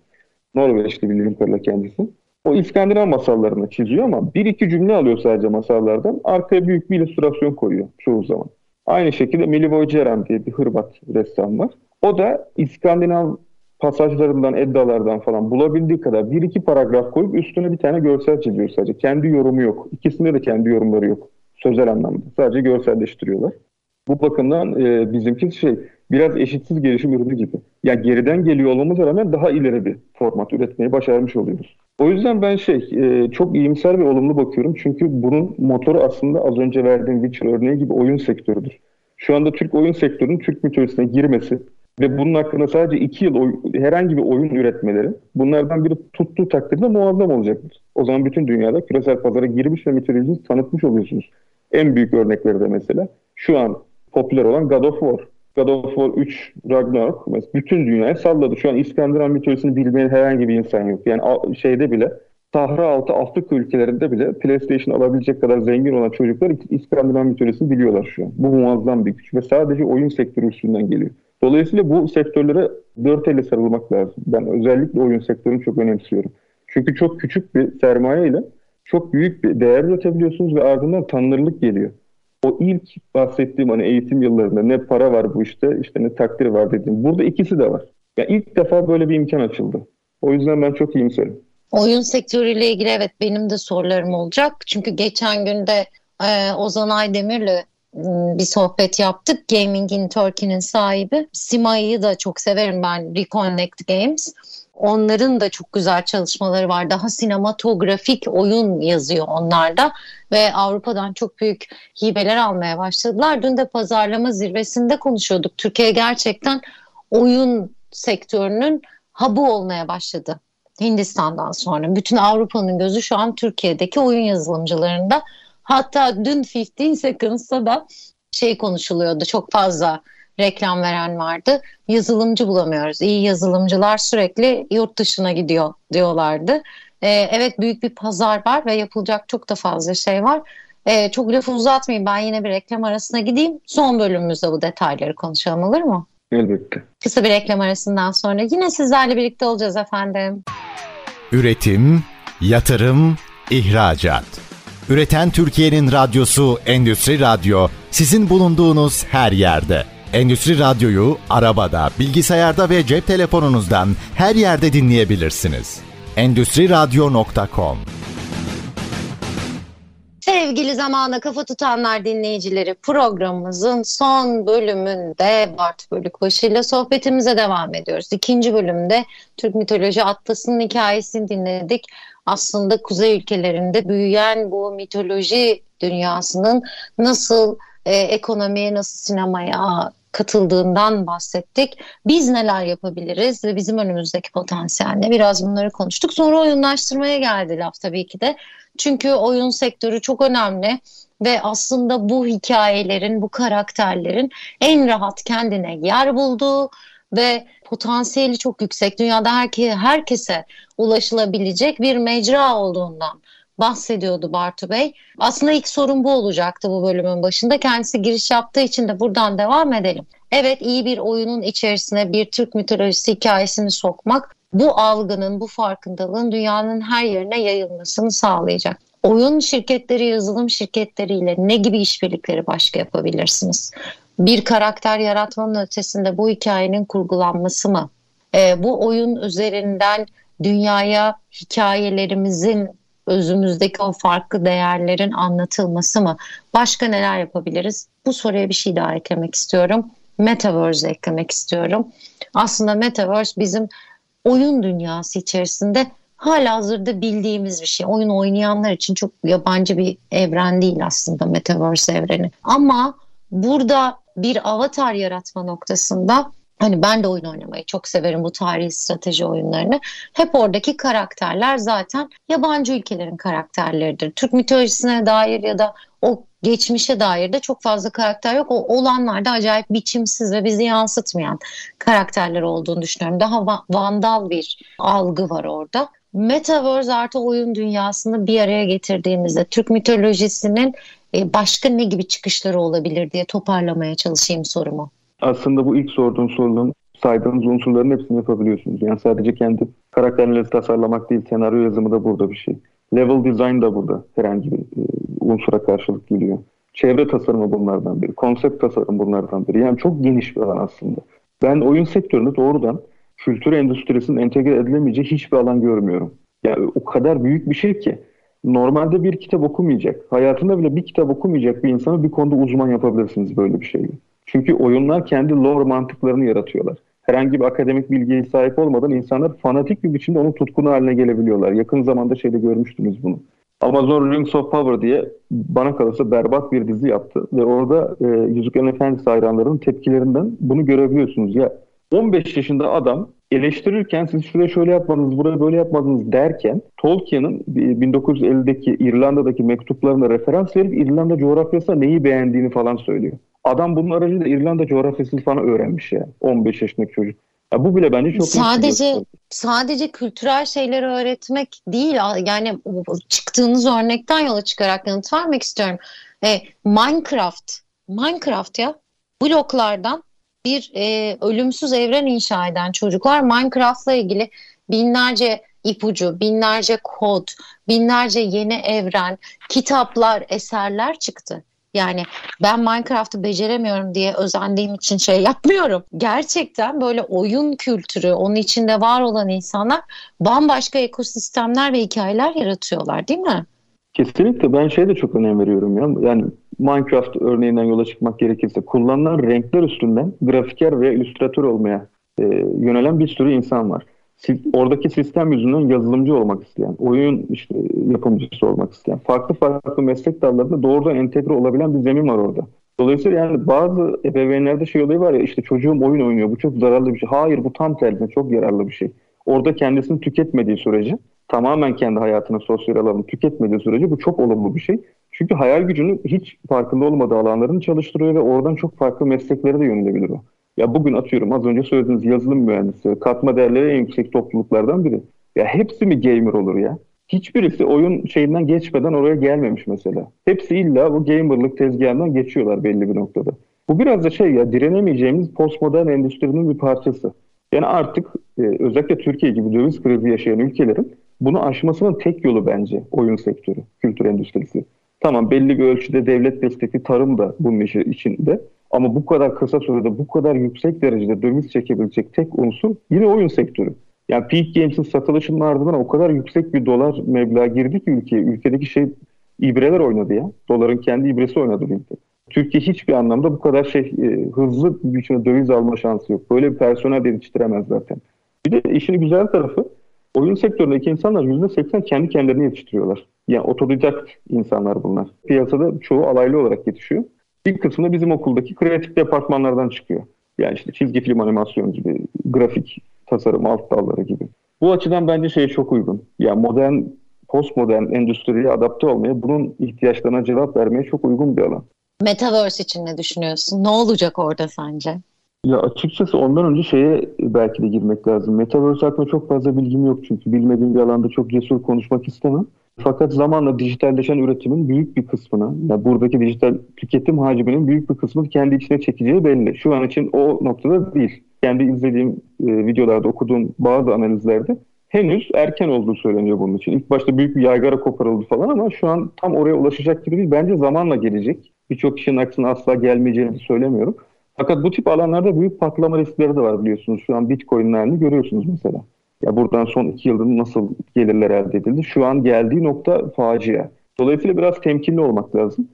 Norveçli bildiğim kadarıyla kendisi. O İskandinav masallarını çiziyor ama bir iki cümle alıyor sadece masallardan. Arkaya büyük bir illüstrasyon koyuyor çoğu zaman. Aynı şekilde Milivoje Ceren diye bir Hırvat ressam var. O da İskandinav pasajlarından, eddalardan falan bulabildiği kadar bir iki paragraf koyup üstüne bir tane görsel çiziyor sadece. Kendi yorumu yok. İkisinde de kendi yorumları yok. Sözel anlamda. Sadece görselleştiriyorlar. Bu bakımdan e, bizimki şey biraz eşitsiz gelişim ürünü gibi. Ya yani geriden geliyor olmamıza rağmen daha ileri bir format üretmeyi başarmış oluyoruz. O yüzden ben şey e, çok iyimser ve olumlu bakıyorum. Çünkü bunun motoru aslında az önce verdiğim Witcher örneği gibi oyun sektörüdür. Şu anda Türk oyun sektörünün Türk mitolojisine girmesi ve bunun hakkında sadece iki yıl oy, herhangi bir oyun üretmeleri bunlardan biri tuttuğu takdirde muazzam olacaktır. O zaman bütün dünyada küresel pazara girmiş ve mitolojisini tanıtmış oluyorsunuz. En büyük örnekleri de mesela şu an popüler olan God of War. God of War 3 Ragnarok mesela bütün dünyaya salladı. Şu an İskandinav mitolojisini bilmeyen herhangi bir insan yok. Yani şeyde bile Sahra altı Afrika ülkelerinde bile PlayStation alabilecek kadar zengin olan çocuklar İskandinav mitolojisini biliyorlar şu an. Bu muazzam bir güç ve sadece oyun sektörü üstünden geliyor. Dolayısıyla bu sektörlere dört elle sarılmak lazım. Ben özellikle oyun sektörünü çok önemsiyorum. Çünkü çok küçük bir sermaye ile çok büyük bir değer üretebiliyorsunuz ve ardından tanınırlık geliyor. O ilk bahsettiğim hani eğitim yıllarında ne para var bu işte, işte ne takdir var dediğim. Burada ikisi de var. Yani ilk defa böyle bir imkan açıldı. O yüzden ben çok iyimserim. Oyun sektörüyle ilgili evet benim de sorularım olacak. Çünkü geçen günde e, Ozan Aydemir'le ıı, bir sohbet yaptık. Gaming in Turkey'nin sahibi. Sima'yı da çok severim ben Reconnect Games. Onların da çok güzel çalışmaları var. Daha sinematografik oyun yazıyor onlarda ve Avrupa'dan çok büyük hibeler almaya başladılar. Dün de pazarlama zirvesinde konuşuyorduk. Türkiye gerçekten oyun sektörünün hub'ı olmaya başladı. Hindistan'dan sonra. Bütün Avrupa'nın gözü şu an Türkiye'deki oyun yazılımcılarında. Hatta dün 15 Seconds'ta da şey konuşuluyordu çok fazla reklam veren vardı. Yazılımcı bulamıyoruz. İyi yazılımcılar sürekli yurt dışına gidiyor diyorlardı. Ee, evet büyük bir pazar var ve yapılacak çok da fazla şey var. Ee, çok lafı uzatmayayım ben yine bir reklam arasına gideyim. Son bölümümüzde bu detayları konuşalım olur mu? Elbette. Kısa bir reklam arasından sonra yine sizlerle birlikte olacağız efendim. Üretim, yatırım, ihracat. Üreten Türkiye'nin radyosu Endüstri Radyo sizin bulunduğunuz her yerde. Endüstri Radyo'yu arabada, bilgisayarda ve cep telefonunuzdan her yerde dinleyebilirsiniz. Endüstri Radyo.com Sevgili zamana kafa tutanlar dinleyicileri programımızın son bölümünde Bart Bölükbaşı ile sohbetimize devam ediyoruz. İkinci bölümde Türk mitoloji atlasının hikayesini dinledik. Aslında kuzey ülkelerinde büyüyen bu mitoloji dünyasının nasıl e, ekonomiye, nasıl sinemaya, katıldığından bahsettik. Biz neler yapabiliriz ve bizim önümüzdeki potansiyel ne? Biraz bunları konuştuk. Sonra oyunlaştırmaya geldi laf tabii ki de. Çünkü oyun sektörü çok önemli ve aslında bu hikayelerin, bu karakterlerin en rahat kendine yer bulduğu ve potansiyeli çok yüksek. Dünyada herke, herkese ulaşılabilecek bir mecra olduğundan bahsediyordu Bartu Bey. Aslında ilk sorun bu olacaktı bu bölümün başında. Kendisi giriş yaptığı için de buradan devam edelim. Evet iyi bir oyunun içerisine bir Türk mitolojisi hikayesini sokmak bu algının, bu farkındalığın dünyanın her yerine yayılmasını sağlayacak. Oyun şirketleri, yazılım şirketleriyle ne gibi işbirlikleri başka yapabilirsiniz? Bir karakter yaratmanın ötesinde bu hikayenin kurgulanması mı? E, bu oyun üzerinden dünyaya hikayelerimizin özümüzdeki o farklı değerlerin anlatılması mı? Başka neler yapabiliriz? Bu soruya bir şey daha eklemek istiyorum. Metaverse eklemek istiyorum. Aslında Metaverse bizim oyun dünyası içerisinde hala hazırda bildiğimiz bir şey. Oyun oynayanlar için çok yabancı bir evren değil aslında Metaverse evreni. Ama burada bir avatar yaratma noktasında Hani ben de oyun oynamayı çok severim bu tarihi strateji oyunlarını. Hep oradaki karakterler zaten yabancı ülkelerin karakterleridir. Türk mitolojisine dair ya da o geçmişe dair de çok fazla karakter yok. O olanlar da acayip biçimsiz ve bizi yansıtmayan karakterler olduğunu düşünüyorum. Daha vandal bir algı var orada. Metaverse artı oyun dünyasını bir araya getirdiğimizde Türk mitolojisinin e, başka ne gibi çıkışları olabilir diye toparlamaya çalışayım sorumu. Aslında bu ilk sorduğum sorunun saydığınız unsurların hepsini yapabiliyorsunuz. Yani sadece kendi karakterleri tasarlamak değil, senaryo yazımı da burada bir şey. Level design da burada herhangi bir e, unsura karşılık geliyor. Çevre tasarımı bunlardan biri. Konsept tasarım bunlardan biri. Yani çok geniş bir alan aslında. Ben oyun sektöründe doğrudan kültür endüstrisinin entegre edilemeyeceği hiçbir alan görmüyorum. Yani o kadar büyük bir şey ki normalde bir kitap okumayacak, hayatında bile bir kitap okumayacak bir insanı bir konuda uzman yapabilirsiniz böyle bir şeyle. Çünkü oyunlar kendi lore mantıklarını yaratıyorlar. Herhangi bir akademik bilgiye sahip olmadan insanlar fanatik bir biçimde onun tutkunu haline gelebiliyorlar. Yakın zamanda şeyde görmüştünüz bunu. Amazon Rings of Power diye bana kalırsa berbat bir dizi yaptı. Ve orada e, Yüzüklerin Efendisi hayranlarının tepkilerinden bunu görebiliyorsunuz. Ya 15 yaşında adam eleştirirken siz şuraya şöyle yapmadınız, buraya böyle yapmadınız derken Tolkien'in 1950'deki İrlanda'daki mektuplarına referans verip İrlanda coğrafyasında neyi beğendiğini falan söylüyor. Adam bunun aracıyla İrlanda coğrafyasını falan öğrenmiş ya. 15 yaşındaki çocuk. Ya bu bile bence çok sadece sadece kültürel şeyleri öğretmek değil yani çıktığınız örnekten yola çıkarak yanıt vermek istiyorum. E, Minecraft Minecraft ya bloklardan bir e, ölümsüz evren inşa eden çocuklar Minecraft'la ilgili binlerce ipucu, binlerce kod, binlerce yeni evren, kitaplar, eserler çıktı. Yani ben Minecraft'ı beceremiyorum diye özendiğim için şey yapmıyorum. Gerçekten böyle oyun kültürü, onun içinde var olan insanlar bambaşka ekosistemler ve hikayeler yaratıyorlar değil mi? Kesinlikle ben şeye de çok önem veriyorum ya. Yani Minecraft örneğinden yola çıkmak gerekirse kullanılan renkler üstünden grafiker ve illüstratör olmaya e, yönelen bir sürü insan var oradaki sistem yüzünden yazılımcı olmak isteyen, oyun işte yapımcısı olmak isteyen, farklı farklı meslek dallarında doğrudan entegre olabilen bir zemin var orada. Dolayısıyla yani bazı ebeveynlerde şey olayı var ya işte çocuğum oyun oynuyor bu çok zararlı bir şey. Hayır bu tam tersine çok yararlı bir şey. Orada kendisini tüketmediği sürece tamamen kendi hayatını sosyal alanını tüketmediği sürece bu çok olumlu bir şey. Çünkü hayal gücünü hiç farkında olmadığı alanlarını çalıştırıyor ve oradan çok farklı mesleklere de yönelebilir o. Ya bugün atıyorum az önce söylediğiniz yazılım mühendisi, katma değerleri en yüksek topluluklardan biri. Ya hepsi mi gamer olur ya? Hiçbirisi oyun şeyinden geçmeden oraya gelmemiş mesela. Hepsi illa bu gamerlık tezgahından geçiyorlar belli bir noktada. Bu biraz da şey ya direnemeyeceğimiz postmodern endüstrinin bir parçası. Yani artık e, özellikle Türkiye gibi döviz krizi yaşayan ülkelerin bunu aşmasının tek yolu bence oyun sektörü, kültür endüstrisi. Tamam belli bir ölçüde devlet destekli tarım da bunun içinde. Ama bu kadar kısa sürede bu kadar yüksek derecede döviz çekebilecek tek unsur yine oyun sektörü. Yani Peak Games'in satılışının ardından o kadar yüksek bir dolar meblağı girdi ki ülkeye. Ülkedeki şey ibreler oynadı ya. Doların kendi ibresi oynadı ülke. Türkiye hiçbir anlamda bu kadar şey e, hızlı biçimde döviz alma şansı yok. Böyle bir personel yetiştiremez zaten. Bir de işin güzel tarafı oyun sektöründeki insanlar %80 kendi kendilerini yetiştiriyorlar. Yani otodidak insanlar bunlar. Piyasada çoğu alaylı olarak yetişiyor. Bir kısmı bizim okuldaki kreatif departmanlardan çıkıyor. Yani işte çizgi film animasyon gibi, grafik tasarım alt dalları gibi. Bu açıdan bence şey çok uygun. Yani modern, postmodern endüstriye adapte olmaya, bunun ihtiyaçlarına cevap vermeye çok uygun bir alan. Metaverse için ne düşünüyorsun? Ne olacak orada sence? Ya açıkçası ondan önce şeye belki de girmek lazım. Metaverse hakkında çok fazla bilgim yok çünkü bilmediğim bir alanda çok cesur konuşmak istemem. Fakat zamanla dijitalleşen üretimin büyük bir kısmını, yani buradaki dijital tüketim hacminin büyük bir kısmını kendi içine çekeceği belli. Şu an için o noktada değil. kendi izlediğim e, videolarda okuduğum bazı analizlerde henüz erken olduğu söyleniyor bunun için. İlk başta büyük bir yaygara koparıldı falan ama şu an tam oraya ulaşacak gibi değil. Bence zamanla gelecek. Birçok kişinin aksine asla gelmeyeceğini söylemiyorum. Fakat bu tip alanlarda büyük patlama riskleri de var biliyorsunuz. Şu an Bitcoin'lerini görüyorsunuz mesela. Ya buradan son iki yıldır nasıl gelirler elde edildi? Şu an geldiği nokta facia. Dolayısıyla biraz temkinli olmak lazım.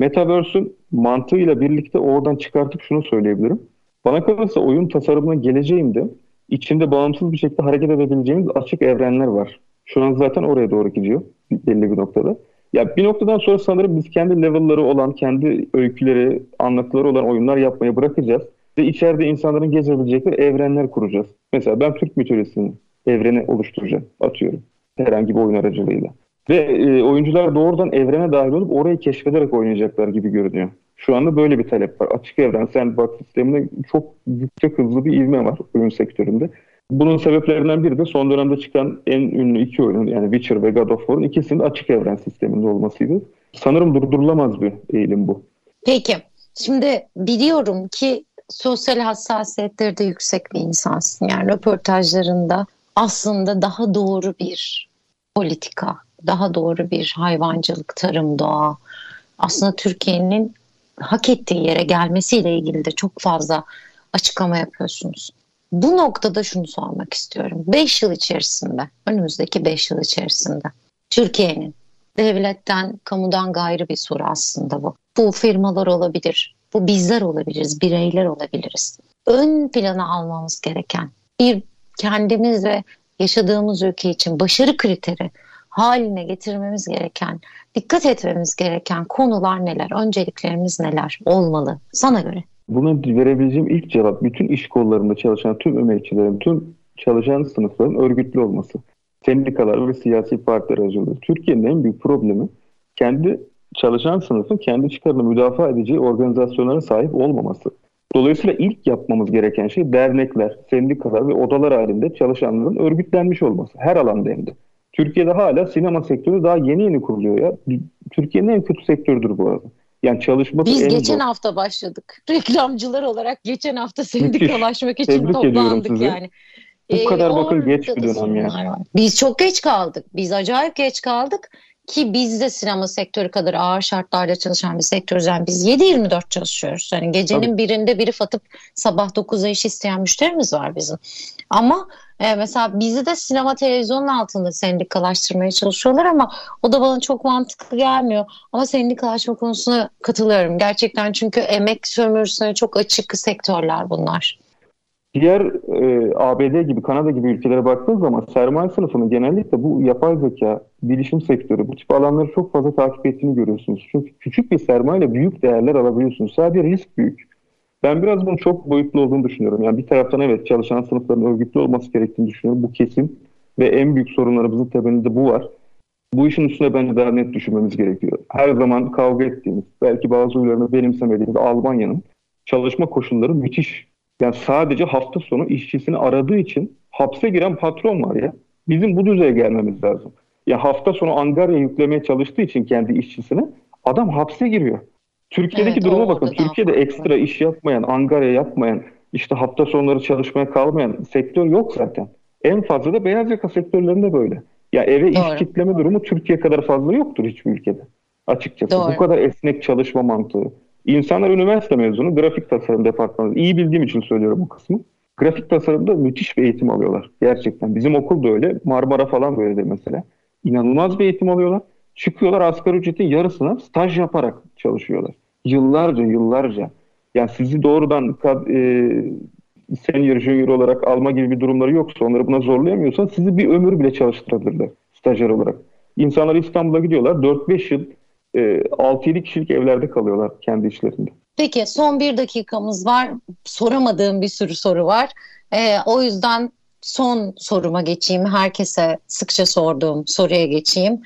Metaverse'ün mantığıyla birlikte oradan çıkartıp şunu söyleyebilirim. Bana kalırsa oyun tasarımına geleceğimde içinde bağımsız bir şekilde hareket edebileceğimiz açık evrenler var. Şu an zaten oraya doğru gidiyor belli bir noktada. Ya bir noktadan sonra sanırım biz kendi level'ları olan, kendi öyküleri, anlatıları olan oyunlar yapmaya bırakacağız. Ve içeride insanların gezebilecekleri evrenler kuracağız. Mesela ben Türk mitolojisinin evreni oluşturacağım, atıyorum. Herhangi bir oyun aracılığıyla. Ve e, oyuncular doğrudan evrene dahil olup orayı keşfederek oynayacaklar gibi görünüyor. Şu anda böyle bir talep var. Açık evren sandbox sisteminde çok yüksek hızlı bir ivme var oyun sektöründe. Bunun sebeplerinden biri de son dönemde çıkan en ünlü iki oyun yani Witcher ve God of War'un ikisinin açık evren sisteminde olmasıydı. Sanırım durdurulamaz bir eğilim bu. Peki. Şimdi biliyorum ki sosyal hassasiyetleri de yüksek bir insansın. Yani röportajlarında aslında daha doğru bir politika, daha doğru bir hayvancılık, tarım, doğa. Aslında Türkiye'nin hak ettiği yere gelmesiyle ilgili de çok fazla açıklama yapıyorsunuz. Bu noktada şunu sormak istiyorum. 5 yıl içerisinde, önümüzdeki 5 yıl içerisinde Türkiye'nin devletten, kamudan gayrı bir soru aslında bu. Bu firmalar olabilir, bu bizler olabiliriz, bireyler olabiliriz. Ön plana almamız gereken bir kendimiz ve yaşadığımız ülke için başarı kriteri haline getirmemiz gereken, dikkat etmemiz gereken konular neler? Önceliklerimiz neler olmalı sana göre? Buna verebileceğim ilk cevap bütün iş kollarında çalışan tüm emekçilerin, tüm çalışan sınıfların örgütlü olması. Sendikalar ve siyasi partiler aracılığıyla. Türkiye'nin en büyük problemi kendi çalışan sınıfın kendi çıkarını müdafaa edeceği organizasyonlara sahip olmaması. Dolayısıyla ilk yapmamız gereken şey dernekler, sendikalar ve odalar halinde çalışanların örgütlenmiş olması. Her alanda hem de. Türkiye'de hala sinema sektörü daha yeni yeni kuruluyor ya. Türkiye'nin en kötü sektörüdür bu arada. Yani çalışması Biz en geçen zor. hafta başladık. [laughs] Reklamcılar olarak geçen hafta sendikalaşmak için Tebrik toplandık yani. Bu Ee, kadar bakın geç bir dönem sorunlar ya. var. Biz çok geç kaldık. Biz acayip geç kaldık ki biz de sinema sektörü kadar ağır şartlarda çalışan bir sektörüz. Yani biz 7-24 çalışıyoruz. Yani gecenin Tabii. birinde biri atıp sabah 9'da iş isteyen müşterimiz var bizim. Ama e, mesela bizi de sinema televizyonun altında sendikalaştırmaya çalışıyorlar ama o da bana çok mantıklı gelmiyor. Ama sendikalaşma konusuna katılıyorum. Gerçekten çünkü emek sömürüsüne çok açık sektörler bunlar. Diğer e, ABD gibi, Kanada gibi ülkelere baktığınız zaman sermaye sınıfının genellikle bu yapay zeka, bilişim sektörü, bu tip alanları çok fazla takip ettiğini görüyorsunuz. Çünkü küçük bir sermayeyle büyük değerler alabiliyorsunuz. Sadece risk büyük. Ben biraz bunun çok boyutlu olduğunu düşünüyorum. Yani bir taraftan evet çalışan sınıfların örgütlü olması gerektiğini düşünüyorum. Bu kesin ve en büyük sorunlarımızın temelinde bu var. Bu işin üstüne bence daha net düşünmemiz gerekiyor. Her zaman kavga ettiğimiz, belki bazı uyarını benimsemediğimiz Almanya'nın çalışma koşulları müthiş. Yani sadece hafta sonu işçisini aradığı için hapse giren patron var ya. Bizim bu düzeye gelmemiz lazım. Ya hafta sonu Angarya yüklemeye çalıştığı için kendi işçisine adam hapse giriyor. Türkiye'deki Evet, duruma bakın. Türkiye'de ekstra iş yapmayan, Angarya yapmayan, işte hafta sonları çalışmaya kalmayan sektör yok zaten. En fazla da beyaz yaka sektörlerinde böyle. Ya eve Doğru. iş kitleme durumu Türkiye kadar fazla yoktur hiçbir ülkede. Açıkçası. Doğru. Bu kadar esnek çalışma mantığı. İnsanlar üniversite mezunu, grafik tasarım departmanı. İyi bildiğim için söylüyorum bu kısmı. Grafik tasarımda müthiş bir eğitim alıyorlar. Gerçekten. Bizim okul da öyle. Marmara falan böyle de mesela. İnanılmaz bir eğitim alıyorlar. Çıkıyorlar asgari ücretin yarısına staj yaparak çalışıyorlar. Yıllarca, yıllarca. Yani sizi doğrudan e, senior, junior olarak alma gibi bir durumları yoksa, onları buna zorlayamıyorsan sizi bir ömür bile çalıştırabilirler stajyer olarak. İnsanlar İstanbul'a gidiyorlar. 4-5 yıl e, 6-7 kişilik evlerde kalıyorlar kendi işlerinde. Peki son bir dakikamız var. Soramadığım bir sürü soru var. Ee, o yüzden son soruma geçeyim. Herkese sıkça sorduğum soruya geçeyim.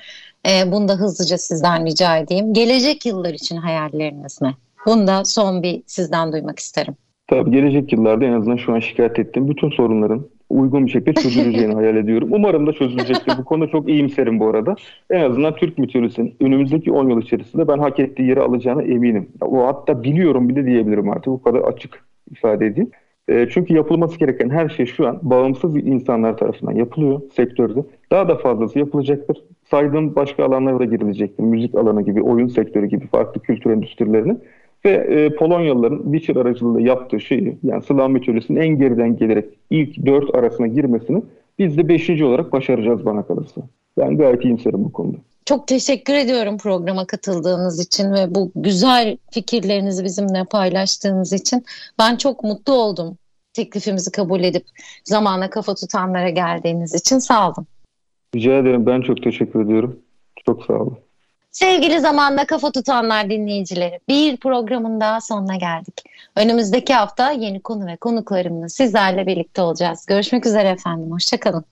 Ee, bunu da hızlıca sizden rica edeyim. Gelecek yıllar için hayalleriniz ne? Bunu da son bir sizden duymak isterim. Tabii gelecek yıllarda en azından şu an şikayet ettiğim bütün sorunların uygun bir şekilde çözüleceğini [laughs] hayal ediyorum. Umarım da çözülecektir. Bu konuda çok iyimserim bu arada. En azından Türk mitolojisinin önümüzdeki 10 yıl içerisinde ben hak ettiği yeri alacağına eminim. O hatta biliyorum bile diyebilirim artık. Bu kadar açık ifade edeyim. E, çünkü yapılması gereken her şey şu an bağımsız insanlar tarafından yapılıyor sektörde. Daha da fazlası yapılacaktır. Saydığım başka alanlara da girilecektir. Müzik alanı gibi, oyun sektörü gibi farklı kültür endüstrilerini. Ve e, Polonyalıların Witcher aracılığıyla yaptığı şeyi yani Slav mitolojisinin en geriden gelerek ilk dört arasına girmesini biz de beşinci olarak başaracağız bana kalırsa. Ben gayet iyimserim bu konuda. Çok teşekkür ediyorum programa katıldığınız için ve bu güzel fikirlerinizi bizimle paylaştığınız için. Ben çok mutlu oldum teklifimizi kabul edip zamana kafa tutanlara geldiğiniz için sağ olun. Rica ederim. Ben çok teşekkür ediyorum. Çok sağ olun. Sevgili zamanda kafa tutanlar dinleyicileri bir programın daha sonuna geldik. Önümüzdeki hafta yeni konu ve konuklarımla sizlerle birlikte olacağız. Görüşmek üzere efendim. Hoşçakalın.